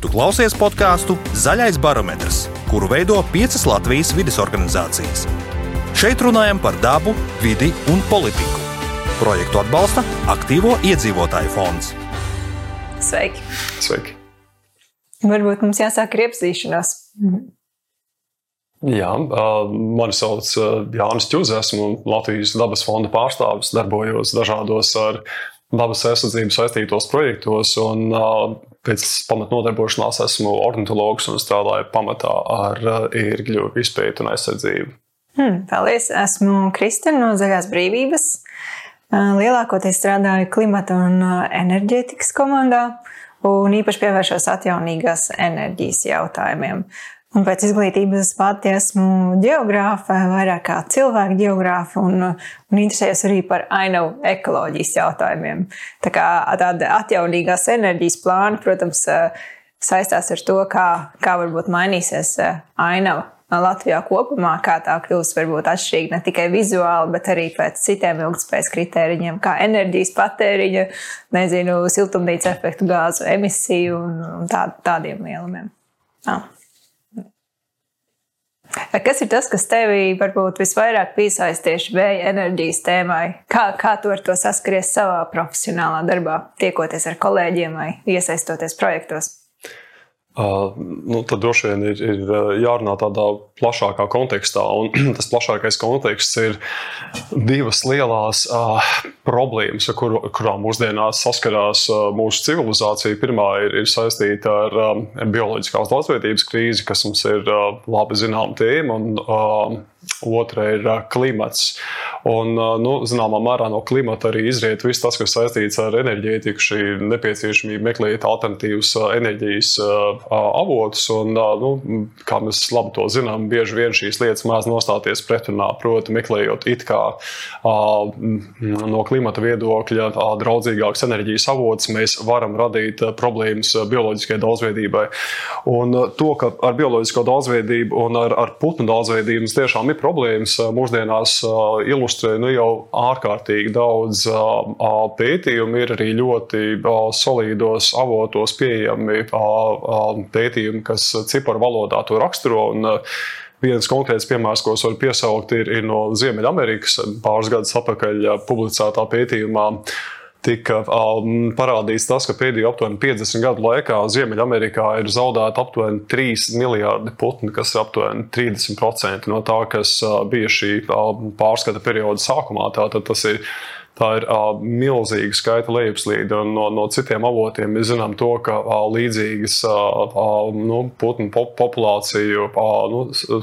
Tu klausies podkāstu Zaļais barometrs, kuru veido piecas Latvijas vidas organizācijas. Šeit runājam par dabu, vidi un politiku. Projektu atbalsta Aktīvo iedzīvotāju fonds. Sveiki! Sveiki! Varbūt mums jāsāk ar iepazīšanos. Jā, mani sauc Jānis Čūze, esmu Latvijas dabas fonda pārstāvis, darbojos dažādos ar dabas aizsardzību saistītos projektos. Un, pēc pamatnodarbošanās esmu ornitologs un strādāju pamatā ar ērgļu izpēti un aizsardzību. Hmm, paldies! Esmu Kristina no Zaļās brīvības. Lielākoties strādāju klimata un enerģētikas komandā un īpaši pievēršos atjaunīgās enerģijas jautājumiem. Un pēc izglītības pati esmu geogrāfa, vairāk kā cilvēka geogrāfa, un, un interesējos arī par ainavu ekoloģijas jautājumiem. Tā kā tāda atjaunīgās enerģijas plāna, protams, saistās ar to, kā, kā varbūt mainīsies ainava Latvijā kopumā, kā tā kļūs varbūt atšķirīga ne tikai vizuāli, bet arī pēc citiem ilgspējas kritēriņiem, kā enerģijas patēriņa, nezinu, siltumnīca efektu gāzu emisiju un, tā, tādiem lielumiem. Ah. Kas ir tas, kas tevī varbūt visvairāk piesaista tieši vēja enerģijas tēmai? Kā, kā tu ar to saskaries savā profesionālā darbā, tiekoties ar kolēģiem vai iesaistoties projektos? Uh, nu, tad droši vien ir, ir jārunā tādā plašākā kontekstā. Tas plašākais konteksts ir divas lielas uh, problēmas, ar kur, kurām mūsdienās saskarās uh, mūsu civilizācija. Pirmā ir, ir saistīta ar um, bioloģiskās daudzveidības krīzi, kas mums ir uh, labi zināma tēma. Un, uh, Otra ir klimats. Un, nu, zināmā mērā no klimata arī izriet viss tas, kas saistīts ar enerģētiku, šī nepieciešamība meklēt alternatīvas enerģijas avotus. Un, nu, kā mēs labi to zinām, bieži vien šīs lietas mēdz nostāties pretrunā. Proti, meklējot it kā no klimata viedokļa draudzīgākas enerģijas avotus, mēs varam radīt problēmas bioloģiskajai daudzveidībai. Un to, ka ar bioloģisko daudzveidību un ar, ar putnu daudzveidību tiešām ir problēmas mūsdienās ilustrē nu, jau ārkārtīgi daudz pētījumu. Ir arī ļoti solīdos avotos pieejami pētījumi, kas ciparu valodā to raksturo. Un, Viens konkrēts piemērs, ko es varu piesaukt, ir, ir no Ziemeļamerikas pāris gadus atpakaļ publicētā pētījumā tika parādīts tas, ka pēdējo aptuveni 50 gadu laikā Ziemeļamerikā ir zaudēta aptuveni 3 miljardi putni, kas ir aptuveni 30% no tā, kas uh, bija šī uh, pārskata perioda sākumā. Tātad tas ir Tā ir uh, milzīga skaita lejupslīde. No, no citiem avotiem mēs zinām, to, ka uh, līdzīgas uh, nu, putnu pop populāciju nu,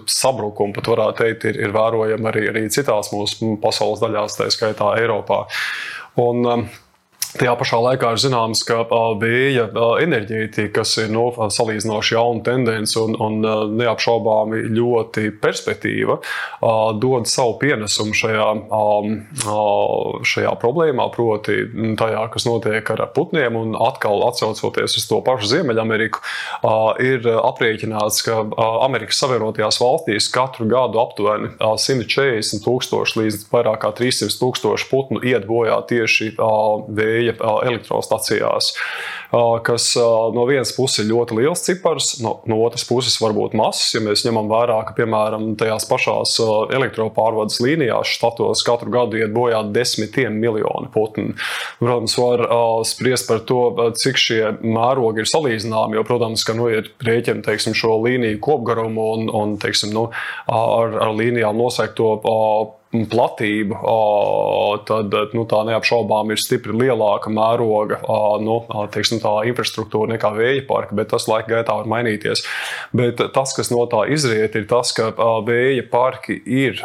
sabrukumi, pat varētu teikt, ir, ir vērojami arī, arī citās mūsu pasaules daļās, tā skaitā Eiropā. Un, um, Tajā pašā laikā ir zināms, ka vēja enerģētika, kas ir no, nu, salīdzinoši jauna tendence un, un neapšaubāmi ļoti perspektīva, dod savu pienesumu šajā, šajā problēmā, proti, tajā, kas notiek ar putniem. Un atkal atcaucoties uz to pašu Ziemeļameriku, ir aprēķināts, ka Amerikas Savienotajās valstīs katru gadu aptuveni 140 tūkstoši līdz vairāk kā 300 tūkstoši putnu iet bojā tieši vēja bija elektrostacijās, kas no vienas puses ir ļoti liels cipars, no, no otras puses varbūt mazs. Ja mēs ņemam vērā, ka piemēram tajās pašās elektropārvades līnijās štatos katru gadu iet bojā desmitiem miljoni putnu. Protams, var spriest par to, cik šie mērogi ir salīdzināmi, jo, protams, ka nu, ir rēķina teiksim, šo līniju kopgarumu un, un teiksim, nu, ar, ar līnijām noslēgto platību, tad nu, tā neapšaubām ir stipri lielāka mēroga nu, teiksim, infrastruktūra nekā vēja parka, bet tas laika gaitā var mainīties. Bet tas, kas no tā izriet, ir tas, ka vēja parki ir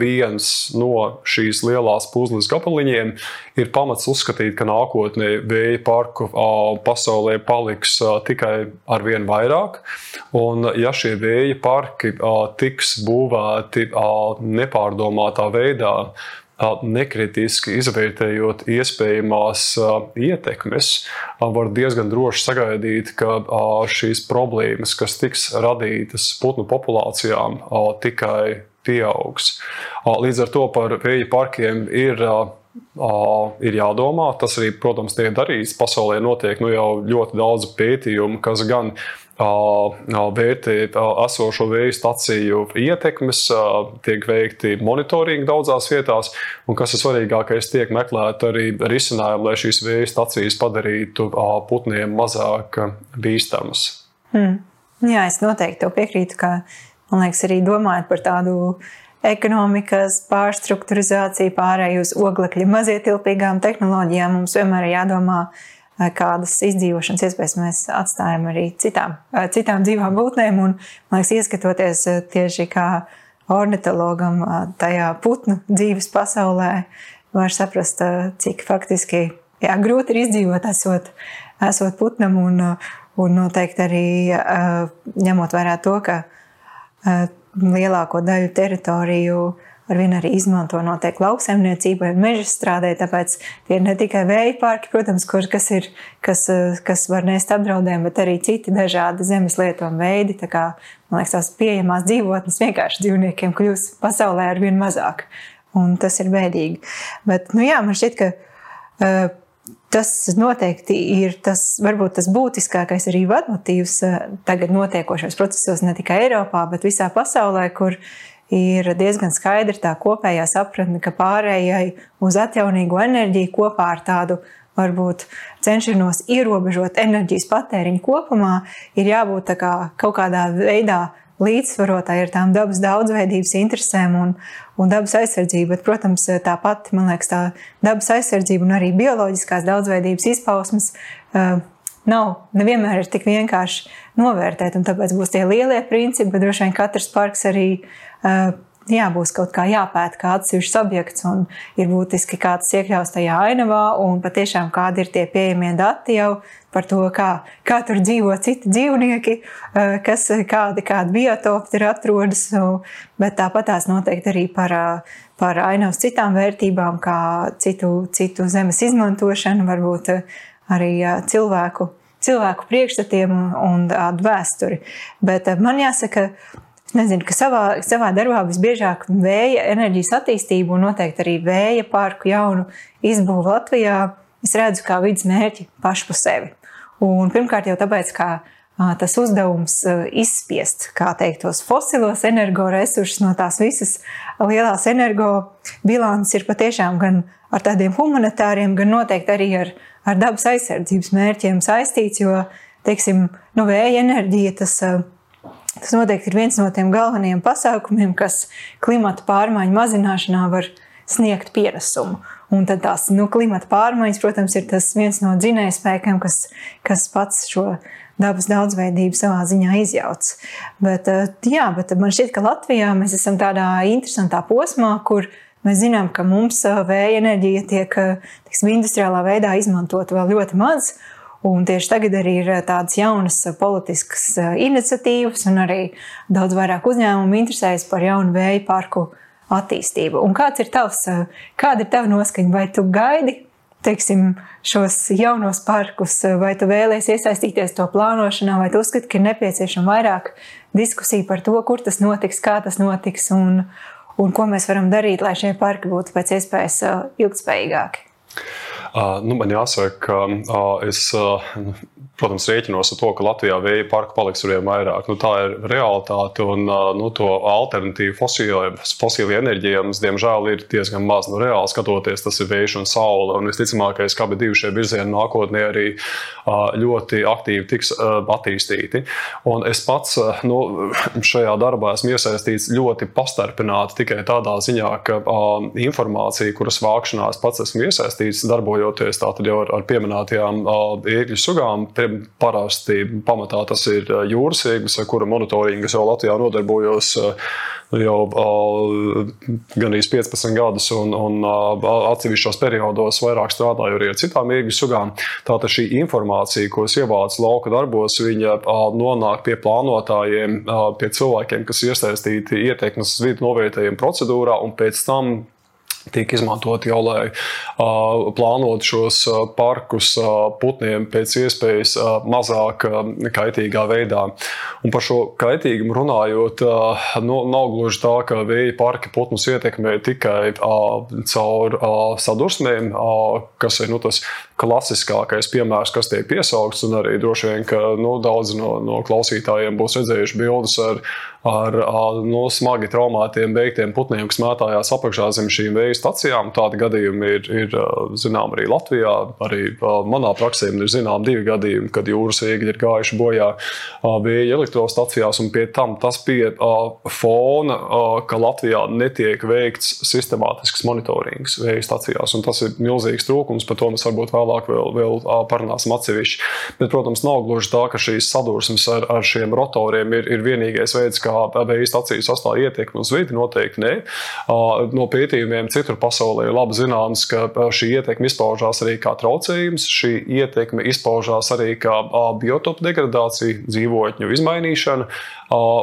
viens no šīs lielās puzles gabaliņiem. Ir pamats uzskatīt, ka nākotnē vēja parku pasaulē paliks tikai ar vien vairāk. Un, ja šie vēja parki tiks būvēti nepārdomātā veidā, nekritiski izvērtējot iespējamās ietekmes, var diezgan droši sagaidīt, ka šīs problēmas, kas tiks radītas putnu populācijām, tikai pieaugs. Līdz ar to par vēja parkiem ir ir jādomā. Tas arī, protams, tiek darīts. Pasaulē notiek nu, jau ļoti daudz pētījumu, kas gan vērtē esošo vēju staciju ietekmes, tiek veikti monitoringi daudzās vietās, un kas ir svarīgākais, tiek meklēti arī risinājumi, lai šīs vēju stacijas padarītu putniem mazāk bīstamas. Hmm. Jā, es noteikti piekrītu, ka man liekas, arī domājot par tādu ekonomikas pārstrukturizāciju, pārēju uz oglekļa mazietilpīgām tehnoloģijām, mums vienmēr ir jādomā, kādas izdzīvošanas iespējas mēs atstājam arī citām, citām dzīvām būtnēm. Un, man liekas, ieskatoties tieši kā ornitologam tajā putnu dzīves pasaulē, var saprast, cik faktiski jā, grūti ir izdzīvot, esot, esot putnam. Un, un noteikti arī ņemot vērā to, ka lielāko daļu teritoriju ar vienu arī izmanto noteikti lauksaimniecībai un meža strādē. Tāpēc tie ir ne tikai vēja parki, protams, kur, kas, ir, kas, kas var nest apdraudējumu, bet arī citi dažādi zemes lietojuma veidi. Tā kā, man liekas, tās pieejamās dzīvotnes vienkārši dzīvniekiem kļūst pasaulē ar vien mazāk. Un tas ir bēdīgi. Bet, nu jā, man šķiet, ka uh, tas noteikti ir tas, varbūt tas būtiskākais arī vadmotīvs tagad notiekošos procesos ne tikai Eiropā, bet visā pasaulē, kur ir diezgan skaidra tā kopējā sapratne, ka pārējai uz atjaunīgo enerģiju kopā ar tādu varbūt cenšanos ierobežot enerģijas patēriņu kopumā, ir jābūt kā kaut kādā veidā līdzsvarotā ar tām dabas daudzveidības interesēm un, un dabas aizsardzību. Bet, protams, tāpat man liekas, tā dabas aizsardzība un arī bioloģiskās daudzveidības izpausmes uh, nav nevienmēr ir tik vienkārši novērtēt. Tāpēc būs tie lielie principi, bet droši vien katrs parks arī uh, jā, būs kaut kā jāpēta kā atsevišķs objekts, un ir būtiski, kā tas iekļaus tajā ainavā, un patiešām kādi ir tie pieejamie dati jau par to, kā, kā tur dzīvo citi dzīvnieki, uh, kas, kādi, kādi biotopi tur atrodas, bet tāpat tās noteikti arī par, par ainavas citām vērtībām, kā citu, citu zemes izmantošanu, varbūt arī cilvēku, cilvēku priekšstatiem un tādu vēsturi. Bet man jāsaka, nezinu, ka savā, savā darbā visbiežāk vēja enerģijas attīstību un noteikti arī vēja parku jaunu izbūvu Latvijā es redzu kā vidas mērķi pašu par sevi. Un pirmkārt jau tāpēc, ka tas uzdevums izspiest, kā teikt, tos fosilos energoresursus no tās visas lielās energobilances ir patiešām gan ar tādiem humanitāriem, gan noteikti arī ar, ar dabas aizsardzības mērķiem saistīts, jo, teiksim, nu, vēja enerģija tas Tas noteikti ir viens no tiem galvenajiem pasākumiem, kas klimata pārmaiņu mazināšanā var sniegt pienesumu. Un tad tās nu, klimata pārmaiņas, protams, ir viens no dzinējspēkiem, kas, kas pats šo dabas daudzveidību savā ziņā izjauc. Bet, eh, jā, bet man šķiet, ka Latvijā mēs esam tādā interesantā posmā, kur mēs zinām, ka mums eh, vēja enerģija tiek eh, tiksim, industriālā veidā izmantota vēl ļoti maz. Un tieši tagad arī ir tādas jaunas politiskas iniciatīvas, un arī daudz vairāk uzņēmumu interesējas par jaunu vēja parku attīstību. Un kāds ir tavs, kāda ir tava noskaņa? Vai tu gaidi teiksim, šos jaunos parkus, vai tu vēlēsies iesaistīties to plānošanā, vai tu uzskati, ka ir nepieciešama vairāk diskusija par to, kur tas notiks, kā tas notiks un, un ko mēs varam darīt, lai šie parki būtu pēc iespējas ilgspējīgāki? Uh, nu, man jāsaka, ka uh, es, uh, protams, rēķinos ar to, ka Latvijā vēja parka paliks ar vien vairāk. Nu, tā ir realitāte, un nu, to alternatīvu fosilai enerģijai mums, diemžēl, ir diezgan maz. Nu, reāli skatoties, tas ir vējš un saule. Un visticamākais, ka abi šie virzieni nākotnē arī ļoti aktīvi tiks attīstīti. Un es pats nu, šajā darbā esmu iesaistīts ļoti pastarpināti tikai tādā ziņā, ka informācija, kuras vākšanā es pats esmu iesaistīts, darbojoties jau ar, ar pieminētajām ērgļu sugām. Parasti pamatā tas ir jūras ērglis, ar kura monitoringu es jau Latvijā nodarbojos jau gan īsi 15 gadus, un, un atsevišķos periodos vairāk strādāju arī ar citām ērgļu sugām. Tātad šī informācija, ko es ievācu lauka darbos, viņa nonāk pie plānotājiem, pie cilvēkiem, kas iesaistīti ieteikmes uz vidu novērtējumu procedūrā, un pēc tam tiek izmantoti jau, lai uh, plānotu šos uh, parkus uh, putniem pēc iespējas uh, mazāk uh, kaitīgā veidā. Un par šo kaitīgumu runājot, nu, nav gluži tā, ka vēja parki putnus ietekmē tikai caur sadursmēm, kas ir nu, tas klasiskākais piemērs, kas tiek piesaukts. Arī droši vien, ka nu, daudzi no, no klausītājiem būs redzējuši bildes ar, ar, ar no, smagi traumētiem veiktiem putniem, kas mētājās apakšā zem šīm vēja stacijām. Tādi gadījumi ir, ir zinām arī Latvijā. Arī manā praksē ir zinām divi gadījumi, kad jūras ēgļi ir gājuši bojā vēja elektrostacijās. Un pie tam tas pie fona, ka Latvijā netiek veikts sistemātisks monitorings vēja stacijās. Tas ir milzīgs trūkums, par to mēs varbūt vēl vēlāk vēl, vēl parunāsim atsevišķi. Bet, protams, nav gluži tā, ka šīs sadursmes ar, ar šiem rotoriem ir, ir vienīgais veids, kā vēja stācijas sastāvā ietekmi uz vidi. Noteikti nē. No pētījumiem citur pasaulē ir labi zināms, ka šī ietekme izpaužās arī kā traucējums, šī ietekme izpaužās arī kā biotopu degradācija, dzīvotņu izmainīšana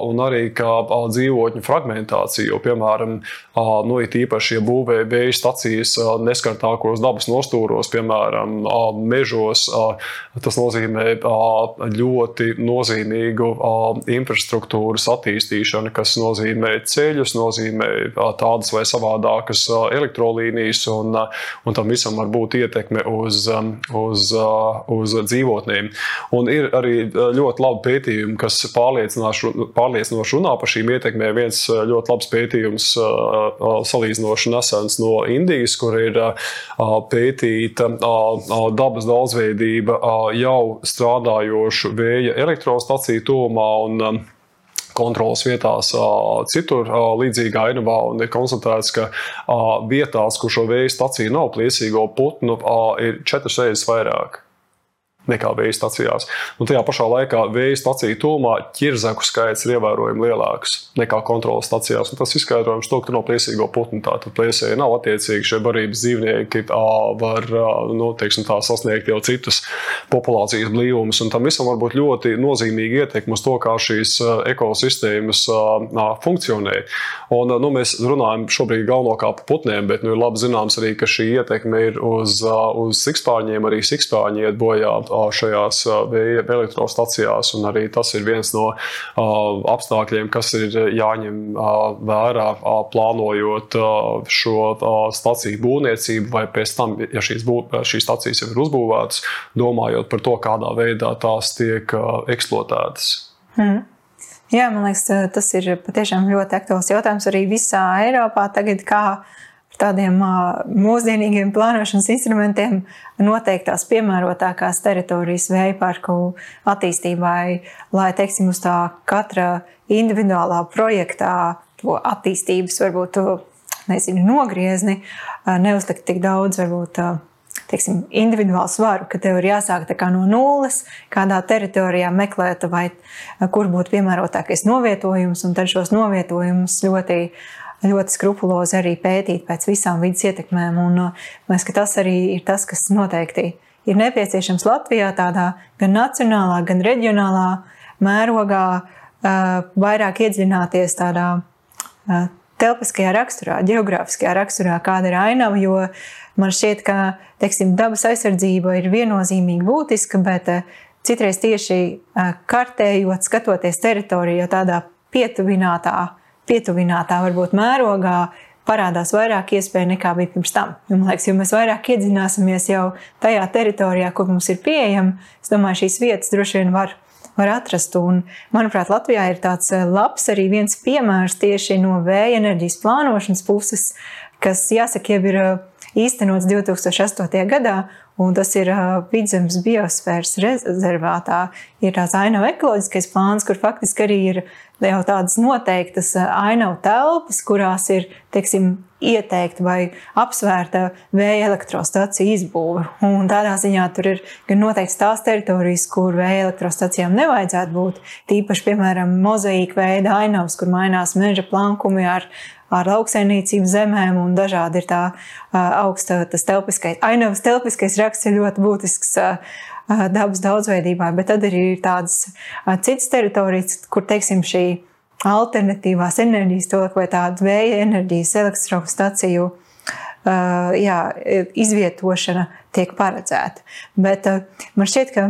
un arī kā dzīvotņu fragmentācija. Jo, piemēram, nu, it īpaši, ja būvē vēja stacijas neskartākos dabas nostūros, piemēram, mežos, tas nozīmē ļoti nozīmīgu infrastruktūras attīstīšanu, kas nozīmē ceļus, nozīmē tādas vai savādākas elektrolīnijas, un, un tam visam var būt ietekme uz, uz, uz dzīvotnēm. Un ir arī ļoti labi pētījumi, kas pārliecinās pārliecinoši runā par šīm ietekmēm. Viens eh, ļoti labs pētījums, eh, eh, salīdzinoši nesens no Indijas, kur ir pētīta dabas daudzveidība jau strādājošu vēja elektrostaciju tūmā. Un, kontrolas vietās, citur līdzīgā ainavā. Ir konstatēts, ka vietās, kur šo vēja staciju nav, plēsīgo putnu ir četras reizes vairāk nekā vēja stacijās. Un tajā pašā laikā vēja stacija tūmā ķirzaku skaits ir ievērojami lielāks nekā kontrolas stacijās. Un tas izskaidrojums to, ka nav plēsīgo putnu. Tātad plēsēji nav attiecīgi šie barības dzīvnieki, var nu, teiksim, tā, sasniegt jau citus populācijas blīvumus. Un tam visam var būt ļoti nozīmīga ietekme uz to, kā šīs ekosistēmas funkcionē. Un, nu, mēs runājam šobrīd galvenokārt par putniem, bet nu, ir labi zināms arī, ka šī ietekme ir uz, uz sikspārņiem. Arī sikspārņi iet bojā šajās vēja elektrostacijās. Arī tas ir viens no apstākļiem, kas ir jāņem vērā, plānojot šo staciju būvniecību, vai pēc tam, ja šīs, bū, šīs stacijas jau ir uzbūvētas, domājot par to, kādā veidā tās tiek eksploatētas. Hmm. Jā, man liekas, tas ir patiešām ļoti aktuāls jautājums arī visā Eiropā. Tagad, kā tādiem mūsdienīgiem plānošanas instrumentiem noteiktās piemērotākās teritorijas vēja parku attīstībai, lai, teiksim, uz tā katra individuālā projektā to attīstības, varbūt, nezinu, nogriezni, neuzlikt tik daudz, varbūt, teiksim, individuālu svaru, ka tev ir jāsāk no nulles, kādā teritorijā meklēt, vai kur būtu piemērotākais novietojums, un tad šos novietojumus ļoti ļoti skrupulozi arī pētīt pēc visām vidas ietekmēm. Un, mēs, uh, tas arī ir tas, kas noteikti ir nepieciešams Latvijā, tādā gan nacionālā, gan reģionālā mērogā, uh, vairāk iedziļināties tādā uh, telpiskajā raksturā, geogrāfiskajā raksturā, kāda ir ainava. Jo man šķiet, ka teiksim, dabas aizsardzība ir viennozīmīgi būtiska, bet citreiz tieši kartējot, skatoties teritoriju, tādā pietuvinātā pietuvinātā varbūt mērogā parādās vairāk iespēju nekā bija pirms tam. Man liekas, jo mēs vairāk iedzināsimies jau tajā teritorijā, kur mums ir pieejama, es domāju, šīs vietas droši vien var, var atrast. Un, manuprāt, Latvijā ir tāds eh, labs arī viens piemērs tieši no vēja enerģijas plānošanas puses, kas, jāsaka, jau ir eh, īstenots 2008. gadā, un tas ir Vidzemes biosfēras rezervātā. Ir tāds ainava ekoloģiskais plāns, kur faktiski arī ir jau tādas noteiktas ainavu telpas, kurās ir teiksim, ieteikta vai apsvērta vēja elektrostacija izbūve. Un tādā ziņā tur ir gan noteikts tās teritorijas, kur vēja elektrostacijām nevajadzētu būt. Tīpaši, piemēram, mozaīka veida ainavas, kur mainās meža plankumi ar, ar lauksaimniecību zemēm, un dažādi ir tā augsta, tas telpiskais, ainavas telpiskais raksts ir ļoti būtisks dabas daudzveidībai, bet tad arī ir tādas citas teritorijas, kur, teiksim, šī alternatīvās enerģijas, to vai tādu vēja enerģijas elektrostaciju jā, izvietošana tiek paredzēta. Bet man šķiet, ka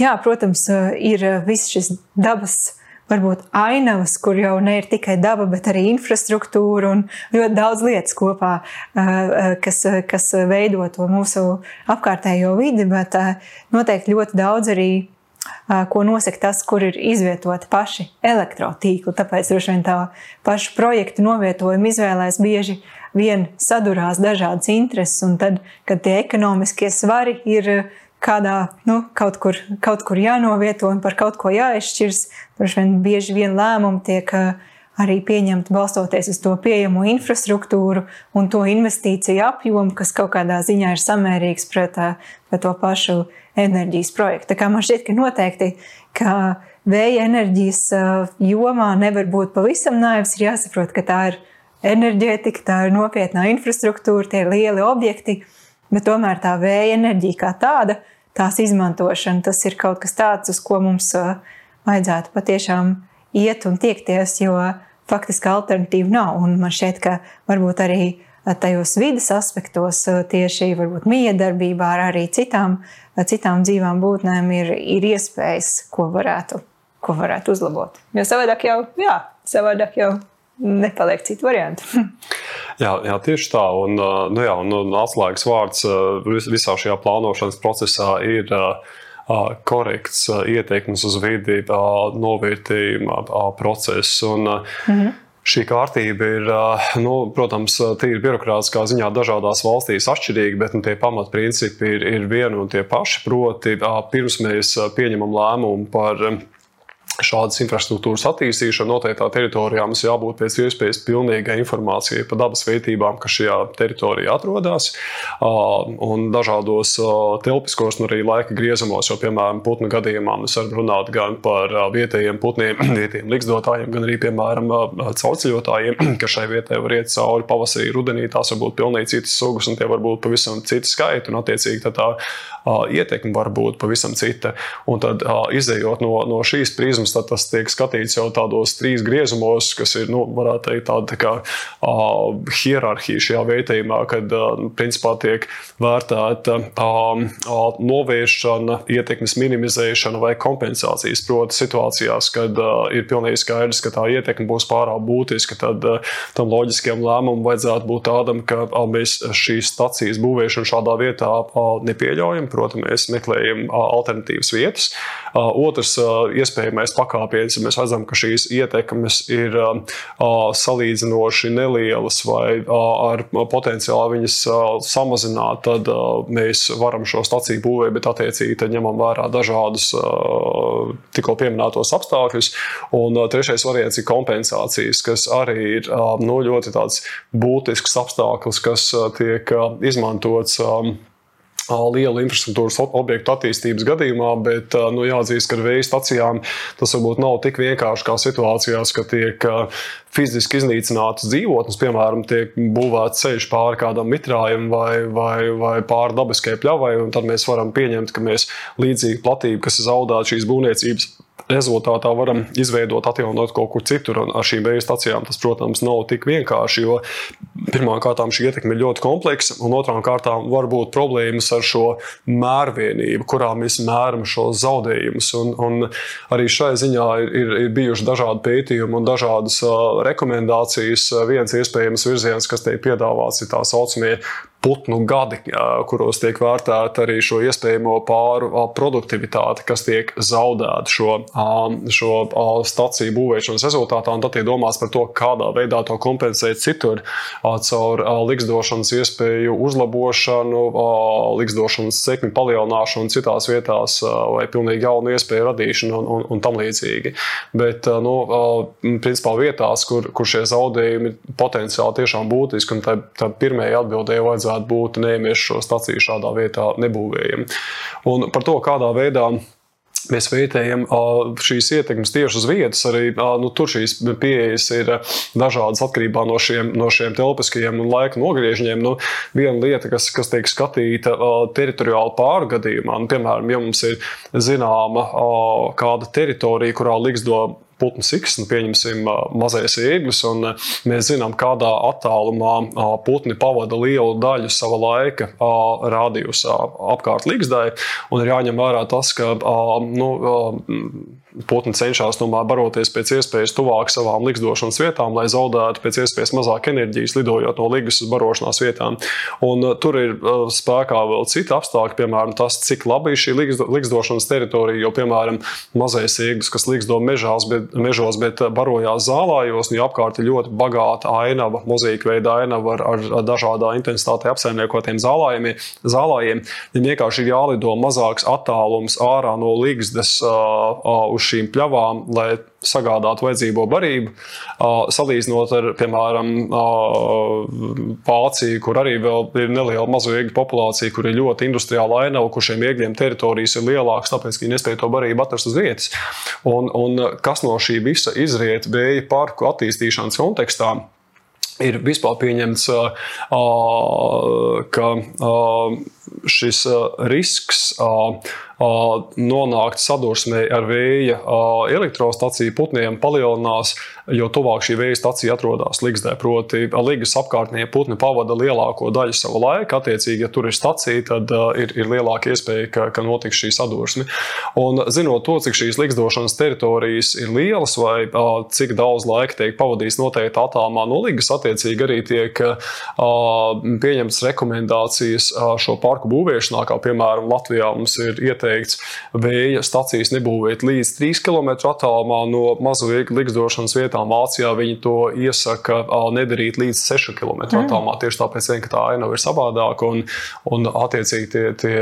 jā, protams, ir viss šis dabas varbūt ainavas, kur jau ne ir tikai daba, bet arī infrastruktūra un ļoti daudz lietas kopā, kas, kas veido to mūsu apkārtējo vidi, bet noteikti ļoti daudz arī ko nosaka tas, kur ir izvietoti paši elektrotīkli. Tāpēc droši vien tā paša projekta novietojuma izvēlēs bieži vien sadurās dažādas intereses, un tad, kad tie ekonomiskie svari ir kādā, nu, kaut kur, kaut kur jānovieto un par kaut ko jāizšķirs, droši vien bieži vien lēmumi tiek arī pieņemti balstoties uz to pieejamo infrastruktūru un to investīciju apjomu, kas kaut kādā ziņā ir samērīgs pret, pret to pašu enerģijas projektu. Tā kā man šķiet, ka noteikti, ka vēja enerģijas jomā nevar būt pavisam naivs, ir jāsaprot, ka tā ir enerģētika, tā ir nopietnā infrastruktūra, tie ir lieli objekti, bet tomēr tā vēja enerģija kā tāda, tās izmantošana, tas ir kaut kas tāds, uz ko mums vajadzētu patiešām iet un tiekties, jo faktiski alternatīva nav. Un man šķiet, ka varbūt arī tajos vidas aspektos, tieši miedarbībā ar arī citām, citām dzīvām būtnēm, ir, ir iespējas, ko varētu, ko varētu uzlabot. Jo savādāk jau, jā, savādāk jau nepaliek citu variantu. jā, jā, tieši tā. Un, nu, jā, un, un atslēgas vārds visā šajā plānošanas procesā ir korekts ieteikums uz vidi, novērtējuma process. Un, -hmm. Šī kārtība ir, nu, protams, tīri birokrātiskā ziņā dažādās valstīs atšķirīga, bet nu, tie pamatprincipi ir, ir vieni un tie paši. Proti, pirms mēs pieņemam lēmumu par šādas infrastruktūras attīstīšanu noteiktā teritorijā mums jābūt pēc iespējas pilnīgai informācijai par dabas vērtībām, kas šajā teritorijā atrodas. Un dažādos telpiskos un arī laika griezumos, jo, piemēram, putnu gadījumā mēs varam runāt gan par vietējiem putniem, vietējiem likstotājiem, gan arī, piemēram, cauceļotājiem, kas šai vietai var iet cauri pavasarī, rudenī. Tās var būt pilnīgi citas sugas, un tie var būt pavisam citi skaiti, un attiecīgi tā, tā ietekme var būt pavisam cita. Un tad, izējot no, no šīs prizmas, tad tas tiek skatīts jau tādos trīs griezumos, kas ir, nu, varētu teikt, tāda tā kā uh, hierarhija šajā vērtējumā, kad uh, principā tiek vērtēta uh, novēršana, ietekmes minimizēšana vai kompensācijas. Proti, situācijās, kad uh, ir pilnīgi skaidrs, ka tā ietekme būs pārāk būtiska, tad uh, tam loģiskajam lēmumam vajadzētu būt tādam, ka uh, mēs šīs stacijas būvēšanu šādā vietā uh, nepieļaujam. Protams, mēs meklējam uh, alternatīvas vietas. Uh, otrs uh, iespējamais pakāpienis, ja mēs redzam, ka šīs ietekmes ir salīdzinoši nelielas vai ar potenciāli viņas samazināt, tad mēs varam šo staciju būvēt, bet attiecīgi ņemam vērā dažādus tikko pieminētos apstākļus. Un trešais variants ir kompensācijas, kas arī ir nu, ļoti būtisks apstākļus, kas tiek izmantots lielu infrastruktūras objektu attīstības gadījumā, bet nu, jāatzīst, ka ar vēja stacijām tas varbūt nav tik vienkārši kā situācijās, ka tiek fiziski iznīcinātas dzīvotnes, piemēram, tiek būvēts ceļš pāri kādam mitrājam vai, vai, vai pāri dabiskai pļavai, un tad mēs varam pieņemt, ka mēs līdzīgi platību, kas ir zaudēta šīs būvniecības rezultātā varam izveidot, atjaunot kaut kur citur. Un ar šīm vēja stacijām tas, protams, nav tik vienkārši, jo pirmkārt šī ietekme ir ļoti kompleksa, un otrām kārtām var būt problēmas ar šo mērvienību, kurā mēs mēram šos zaudējumus. Un, un arī šai ziņā ir, ir, ir bijuši dažādi pētījumi un dažādas uh, rekomendācijas. Viens iespējams virziens, kas tiek piedāvāts, ir tā saucamie putnu gadi, kuros tiek vērtēta arī šo iespējamo pāru produktivitāte, kas tiek zaudēta šo, šo staciju būvēšanas rezultātā. Tad ir domāts par to, kādā veidā to kompensēt citur, caur liksdošanas iespēju uzlabošanu, liksdošanas sekmi palielināšanu citās vietās vai pilnīgi jaunu iespēju radīšanu un, un, un tam līdzīgi. Bet, nu, principā vietās, kur, kur šie zaudējumi potenciāli tiešām būtiski, un tā, tā pirmajai atbildēji vajadzētu vajadzētu būt, nemies šo staciju šādā vietā nebūvējam. Un par to, kādā veidā mēs vērtējam šīs ietekmes tieši uz vietas. Arī nu, tur šīs pieejas ir dažādas atkarībā no šiem, no šiem telpiskajiem un laika nogriežņiem. Nu, viena lieta, kas, kas tiek skatīta teritoriāli pārgadījumā, nu, piemēram, ja mums ir zināma kāda teritorija, kurā liks do putnu siksnu, pieņemsim mazais ieglis, un mēs zinām, kādā attālumā putni pavada lielu daļu sava laika rādījusā apkārt līgzdai, un ir jāņem vērā tas, ka nu, putni cenšas tomēr baroties pēc iespējas tuvāk savām likstošanas vietām, lai zaudētu pēc iespējas mazāk enerģijas, lidojot no ligas uz barošanās vietām. Un, uh, tur ir uh, spēkā vēl citi apstākļi, piemēram, tas, cik labi ir šī likstošanas teritorija. Jo, piemēram, mazais ieglis, kas liksto mežās, bet, mežos, bet uh, barojās zālājos, un ja apkārt ir ļoti bagāta ainava, mozaīka veida ainava ar, ar dažādā intensitātē apsaimniekotiem zālājiem, zālājiem, viņiem vienkārši ir jālido mazāks attālums ārā no ligzdas uh, uh, uz šīm pļavām, lai sagādātu vajadzīgo barību. Salīdzinot ar, piemēram, Vāciju, kur arī ir neliela mazo iegļu populācija, kur ir ļoti industriāla ainava, kur šiem iegļiem teritorijas ir lielākas, tāpēc, viņi nespēja to barību atrast uz vietas. Un, un kas no šī visa izriet vēja parku attīstīšanas kontekstā? Ir vispār pieņemts, ka šis risks nonākt sadursmē ar vēja elektrostaciju putniem palielinās, jo tuvāk šī vēja stacija atrodas Ligzdē. Proti, Ligas apkārtnē putni pavada lielāko daļu sava laika. Attiecīgi, ja tur ir stacija, tad ir, ir lielāka iespēja, ka, ka notiks šī sadursme. Un zinot to, cik šīs likstošanas teritorijas ir lielas vai cik daudz laika tiek pavadīts noteikti attālumā no Ligas, attiecīgi arī tiek pieņemtas rekomendācijas šo parku būvēšanā, kā piemēram Latvijā mums ir ieteikts vēja stacijas nebūvēt līdz 3 km attālumā no mazu likstošanas vietām. Vācijā viņi to iesaka nedarīt līdz 6 km mm. attālumā. Tieši tāpēc, vien, ka tā ainava ir savādāka un, un attiecīgi tie, tie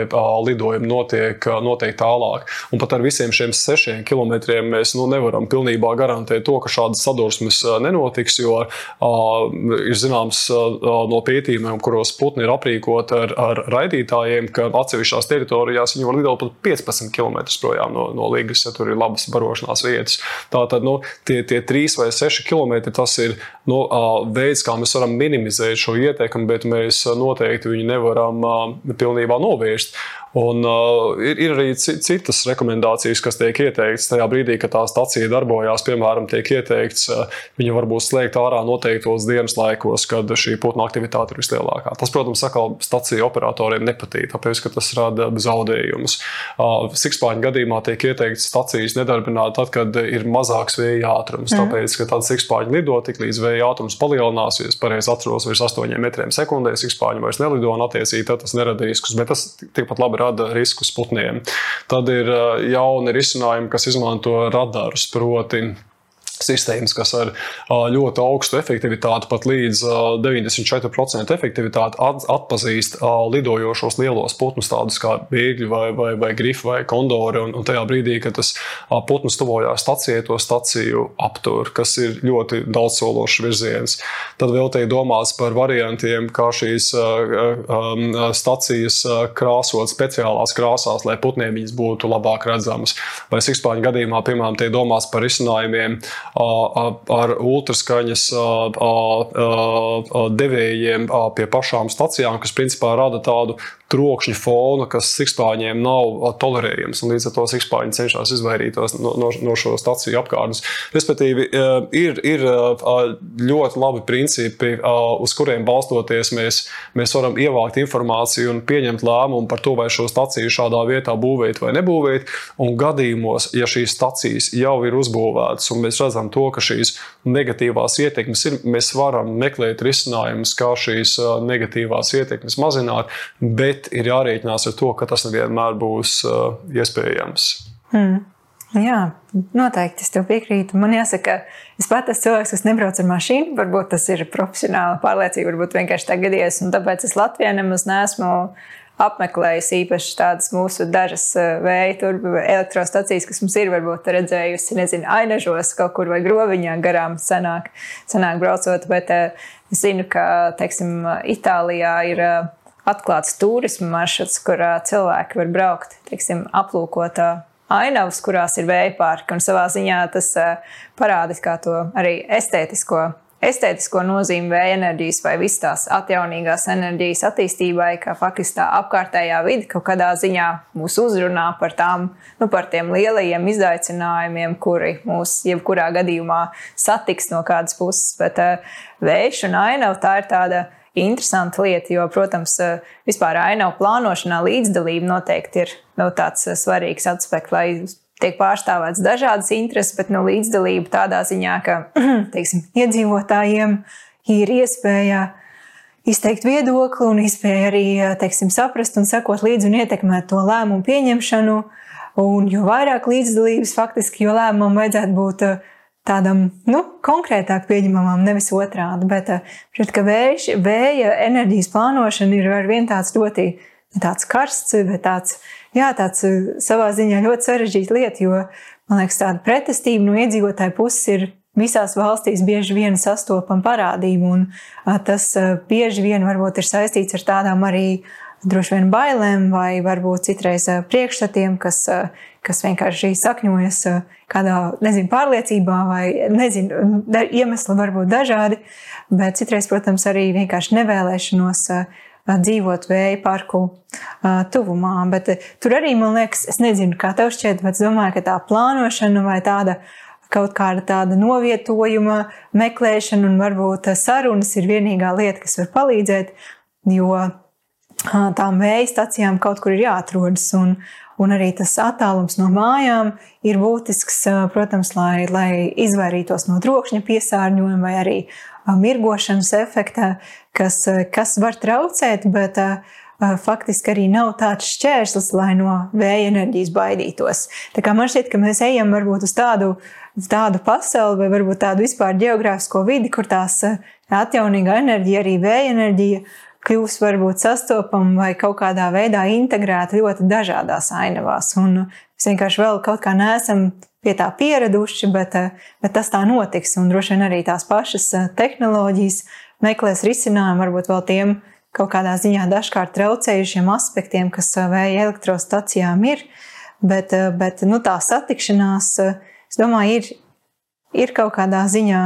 lidojumi notiek, notiek tālāk. Un pat ar visiem šiem 6 km mēs nu, nevaram pilnībā garantēt to, ka šādas sadursmes nenotiks, jo uh, ir zināms uh, no pētījumiem, kuros putni ir aprīkoti ar, ar raidītājiem, ka atsevišķās teritorijās viņi var lidot pat 15 km projām no, no Līgas, ja tur ir labas barošanās vietas. Tātad nu, tie, tie 3 vai 6 km tas ir nu, veids, kā mēs varam minimizēt šo ietekmi, bet mēs noteikti viņu nevaram pilnībā novērst. Un, uh, ir, ir arī citas rekomendācijas, kas tiek ieteiktas tajā brīdī, kad tā stacija darbojās. Piemēram, tiek ieteikts, uh, viņa varbūt slēgt ārā noteiktos dienas laikos, kad šī putnu aktivitāte ir vislielākā. Tas, protams, atkal staciju operatoriem nepatīk, tāpēc, ka tas rada zaudējumus. Uh, Sikspāņu gadījumā tiek ieteikts stacijas nedarbināt tad, kad ir mazāks vēja ātrums. Mm. Tāpēc, ka tad sikspāņi lido tik līdz vēja ātrums palielinās, ja es pareizi atceros, virs 8 metriem sekundē, sikspāņi vairs nelido un attiecīgi tas nerada riskus. Bet tas tikpat labi rada riskus putniem. Tad ir jauni risinājumi, kas izmanto radarus, proti sistēmas, kas ar ļoti augstu efektivitāti, pat līdz 94% efektivitāti atpazīst lidojošos lielos putnus, tādus kā bēgļi vai, vai, vai grifi vai kondori. Un, un tajā brīdī, kad tas putns tuvojās stacijai, to staciju aptur, kas ir ļoti daudzsološs virziens. Tad vēl tiek domāts par variantiem, kā šīs stacijas krāsot speciālās krāsās, lai putniem viņas būtu labāk redzamas. Vai sikspāņu gadījumā, piemēram, tiek domāts par risinājumiem ar ultraskaņas devējiem pie pašām stacijām, kas principā rada tādu trokšņa fonu, kas sikspāņiem nav tolerējams. Līdz ar to sikspāņi cenšas izvairīties no, no, no šo staciju apkārtnes. Respektīvi, ir, ir ļoti labi principi, uz kuriem balstoties mēs, mēs varam ievākt informāciju un pieņemt lēmumu par to, vai šo staciju šādā vietā būvēt vai nebūvēt. Un gadījumos, ja šīs stacijas jau ir uzbūvētas un mēs redzam to, ka šīs negatīvās ietekmes ir, mēs varam meklēt risinājumus, kā šīs negatīvās ietekmes mazināt. Bet bet ir jārēķinās ar to, ka tas nevienmēr būs uh, iespējams. Mm. Jā, noteikti es tev piekrītu. Man jāsaka, es pat esmu cilvēks, kas nebrauc ar mašīnu. Varbūt tas ir profesionāli pārliecība, varbūt vienkārši tā gadījies. Tāpēc es Latvijā nemaz neesmu apmeklējis īpaši tādas mūsu dažas uh, vēja elektrostacijas, kas mums ir varbūt redzējusi, nezinu, ainažos kaut kur vai groviņā garām senāk, senāk braucot. Bet uh, es zinu, ka, teiksim, Itālijā ir atklāts turisma maršruts, kurā cilvēki var braukt, teiksim, aplūkot ainavas, kurās ir vēja parki. Un savā ziņā tas parāda kā to arī estētisko estētisko nozīmi vēja enerģijas vai visas tās atjaunīgās enerģijas attīstībai, ka faktiski tā apkārtējā vide kaut kādā ziņā mūs uzrunā par, tām, nu, par tiem lielajiem izaicinājumiem, kuri mūs jebkurā gadījumā satiks no kādas puses. Bet vējš un ainava tā ir tāda interesanta lieta, jo, protams, uh, vispār ainavu plānošanā līdzdalība noteikti ir nu, tāds uh, svarīgs aspekts, lai tiek pārstāvēts dažādas intereses, bet nu, līdzdalība tādā ziņā, ka teiksim, iedzīvotājiem ir iespēja izteikt viedokli un iespēja arī teiksim, saprast un sekot līdzi un ietekmēt to lēmumu pieņemšanu. Un jo vairāk līdzdalības, faktiski, jo lēmumam vajadzētu būt tādam nu, konkrētāk pieņemamam, nevis otrādi. Bet šķiet, ka vējš, vēja enerģijas plānošana ir ar vien tāds ļoti tāds karsts, bet tāds jā, tāds uh, savā ziņā ļoti sarežģīta lieta, jo man liekas, tāda pretestība no iedzīvotāju puses ir visās valstīs bieži vien sastopama parādība. Un uh, tas bieži vien varbūt ir saistīts ar tādām arī droši vien bailēm, vai varbūt citreiz priekšstatiem, kas, kas vienkārši sakņojas kādā nezinu, pārliecībā, vai nezinu, iemesli var būt dažādi. Bet citreiz, protams, arī vienkārši nevēlēšanos dzīvot vēja parku tuvumā. Bet tur arī, man liekas, es nezinu, kā tev šķiet, bet es domāju, ka tā plānošana vai tāda kaut kāda tāda novietojuma meklēšana un varbūt sarunas ir vienīgā lieta, kas var palīdzēt, jo tām vēja stacijām kaut kur ir jāatrodas. Un, un arī tas attālums no mājām ir būtisks, protams, lai, lai izvairītos no trokšņa piesārņojuma vai arī mirgošanas efekta, kas, kas var traucēt, bet faktiski arī nav tāds šķērslis, lai no vēja enerģijas baidītos. Tā kā man šķiet, ka mēs ejam varbūt uz tādu, tādu pasauli vai varbūt tādu vispār geogrāfisko vidi, kur tās atjaunīgā enerģija, arī vēja enerģija, kļūs varbūt sastopama vai kaut kādā veidā integrēta ļoti dažādās ainavās. Un mēs vienkārši vēl kaut kā neesam pie tā pieraduši, bet, eh, bet tas tā notiks. Un droši vien arī tās pašas eh, tehnoloģijas meklēs risinājumu varbūt vēl tiem kaut kādā ziņā dažkārt traucējušiem aspektiem, kas eh, vēja elektrostacijām ir. Bet, bet nu, tā satikšanās, es domāju, ir, ir kaut kādā ziņā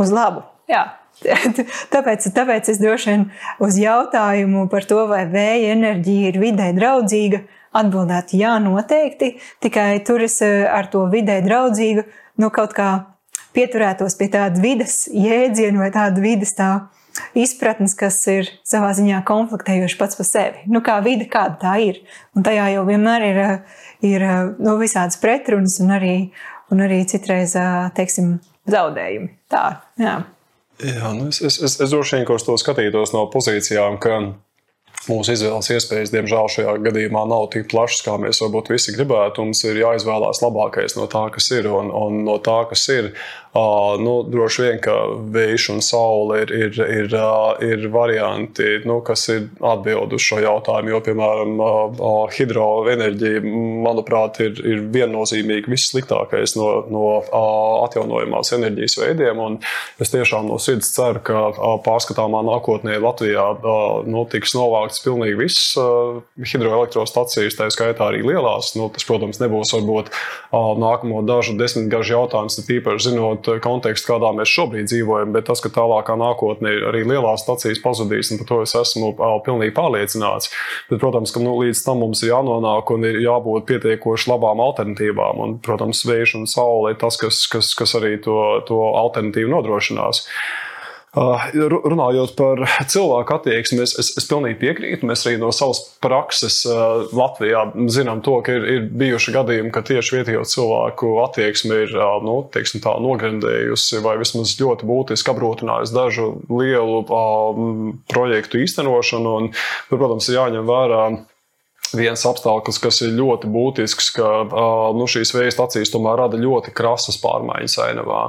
uz labu. Jā. Tāpēc, tāpēc es droši vien uz jautājumu par to, vai vēja enerģija ir vidē draudzīga, atbildētu, jā, noteikti. Tikai tur es eh, ar to vidē draudzīgu, nu, kaut kā pieturētos pie tāda vidas jēdziena vai tāda vidas tā izpratnes, kas ir savā ziņā konfliktējoši pats par sevi. Nu, kā vide, kāda tā ir. Un tajā jau vienmēr ir, eh, ir eh, nu, visādas pretrunas un arī, un arī citreiz, teiksim, zaudējumi. Tā, jā. Jā, nu es, es, es, es droši vien to skatītos no pozīcijām, ka Mūsu izvēles iespējas, diemžēl, šajā gadījumā nav tik plašas, kā mēs varbūt visi gribētu. Mums ir jāizvēlās labākais no tā, kas ir. Un, un no tā, kas ir, uh, nu, droši vien, ka vējš un saule ir, ir, ir, uh, ir varianti, nu, kas ir atbild uz šo jautājumu. Jo, piemēram, uh, hidroenerģija, manuprāt, ir, ir viennozīmīgi vissliktākais no, no atjaunojamās enerģijas veidiem. Es tiešām no sirds ceru, ka pārskatāmā nākotnē Latvijā nu, tiks novākts izslēgts pilnīgi visas uh, hidroelektrostacijas, tā skaitā arī lielās. Nu, tas, protams, nebūs varbūt uh, nākamo dažu desmitgažu jautājums, tīpaši zinot kontekstu, kādā mēs šobrīd dzīvojam, bet tas, ka tālākā nākotnē arī lielās stacijas pazudīs, un par to es esmu uh, pilnīgi pārliecināts. Bet, protams, ka nu, līdz tam mums ir jānonāk un ir jābūt pietiekoši labām alternatīvām. Un, protams, vējš un saule ir tas, kas, kas, kas arī to, to alternatīvu nodrošinās. Uh, runājot par cilvēku attieksmi, es, es, es pilnīgi piekrītu. Mēs arī no savas prakses uh, Latvijā zinām, to, ka ir, ir bijuši gadījumi, ka tieši vietējo cilvēku attieksme ir uh, nu, tā, nogrendējusi vai vismaz ļoti būtiski apgrūtinājusi dažu lielu projektu īstenošanu. Un, protams, ir jāņem vērā viens apstākļus, kas ir ļoti būtisks, ka nu, šīs vēja stācijas tomēr rada ļoti krasas pārmaiņas ainavā.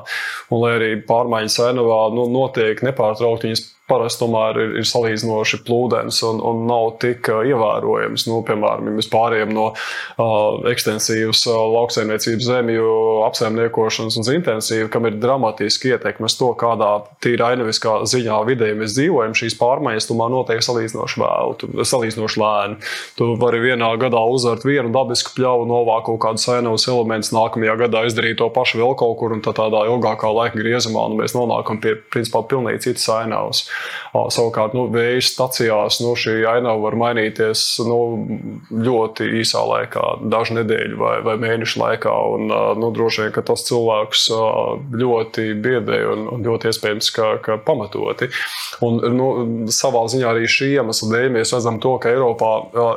Un, lai arī pārmaiņas ainavā nu, notiek nepārtraukti, viņas parasti tomēr ir, ir salīdzinoši plūdens un, un nav tik ievērojams. Nu, piemēram, ja mēs pārējām no uh, ekstensīvas uh, lauksaimniecības zemju apsaimniekošanas uz intensīvu, kam ir dramatiski ietekmes to, kādā tīra ainaviskā ziņā vidē mēs dzīvojam, šīs pārmaiņas tomēr notiek salīdzinoši vēlu, salīdzinoši lēni. Tu vari vienā gadā uzvart vienu dabisku pļauju, novākt kaut kādus ainavus elementus, nākamajā gadā izdarīt to pašu vēl kaut kur, un tādā ilgākā laika griezumā nu, mēs nonākam pie principā pilnīgi citas ainavas. Savukārt, nu, vēja stacijās nu, šī ainava var mainīties nu, ļoti īsā laikā, dažu nedēļu vai, vai mēnešu laikā. Un, nu, droši vien, ka tas cilvēks ļoti biedē un, un ļoti iespējams, ka, ka pamatoti. Un, nu, savā ziņā arī šī iemesla dēļ mēs redzam to, ka Eiropā,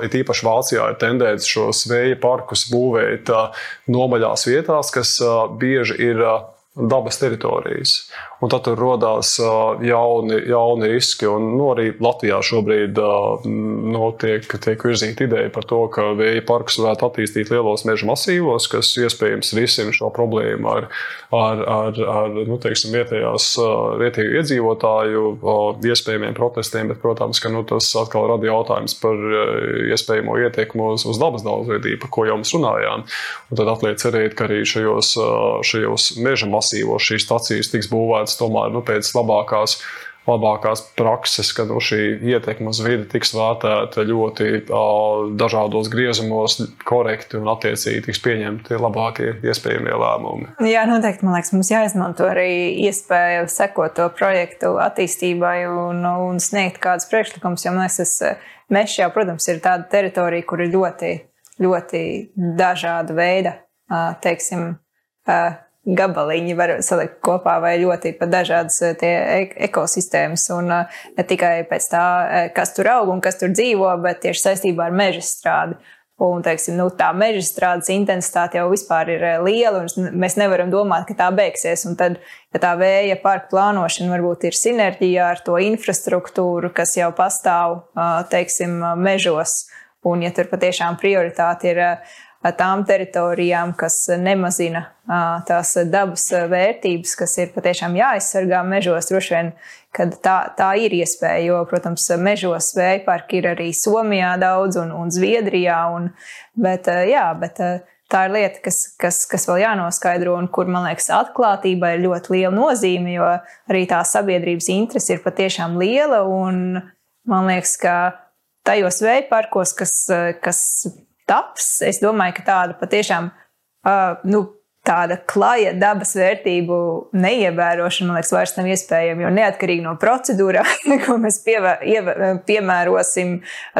it īpaši Vācijā, ir tendence šos vēja parkus būvēt nomaļās vietās, kas bieži ir dabas teritorijas. Un tad tur radās jauni, jauni riski. Un, nu, arī Latvijā šobrīd nu, tiek, tiek virzīta ideja par to, ka vēja parks varētu attīstīt lielos meža masīvos, kas iespējams risina šo problēmu ar, ar, ar, ar nu, teiksim, vietējās, vietēju iedzīvotāju iespējamiem protestiem. Bet, protams, ka nu, tas atkal rada jautājums par iespējamo ietekmi uz, uz dabas daudzveidību, par ko jau mēs runājām. Un tad atliek cerēt, ka arī šajos, šajos meža masīvos šīs stacijas tiks būvētas tomēr nu, pēc labākās, labākās prakses, ka nu, šī ietekme uz vidi tiks vērtēta ļoti uh, dažādos griezumos, korekti un attiecīgi tiks pieņemti labākie iespējamie lēmumi. Jā, noteikti. Man liekas, mums jāizmanto arī iespēja sekot to projektu attīstībai un, un sniegt kādus priekšlikumus. Jo man liekas, tas mežs jau, protams, ir tāda teritorija, kur ir ļoti, ļoti dažāda veida, teiksim, gabaliņi var salikt kopā vai ļoti dažādas eh, ekosistēmas. Un eh, ne tikai pēc tā, eh, kas tur aug un kas tur dzīvo, bet tieši saistībā ar meža strādi. Un, teiksim, nu, tā meža strādes intensitāte jau vispār ir liela, un mēs nevaram domāt, ka tā beigsies. Un tad, ja tā vēja parka plānošana varbūt ir sinerģijā ar to infrastruktūru, kas jau pastāv, teiksim, mežos, un ja tur patiešām prioritāte ir tām teritorijām, kas nemazina tās dabas vērtības, kas ir patiešām jāaizsargā mežos. Droši vien, kad tā, tā ir iespēja, jo, protams, mežos vēja parki ir arī Somijā daudz un, un Zviedrijā. Un, bet, jā, bet tā ir lieta, kas, kas, kas vēl jānoskaidro, un kur, man liekas, atklātība ir ļoti liela nozīme, jo arī tā sabiedrības interese ir patiešām liela. Man liekas, ka tajos vēja parkos, kas, kas taps. Es domāju, ka tāda patiešām. Uh, nu, Tāda klaja dabas vērtību neievērošana, man liekas, vairs nav iespējama. Jo neatkarīgi no procedūrām, ko mēs pievē, ievē, piemērosim,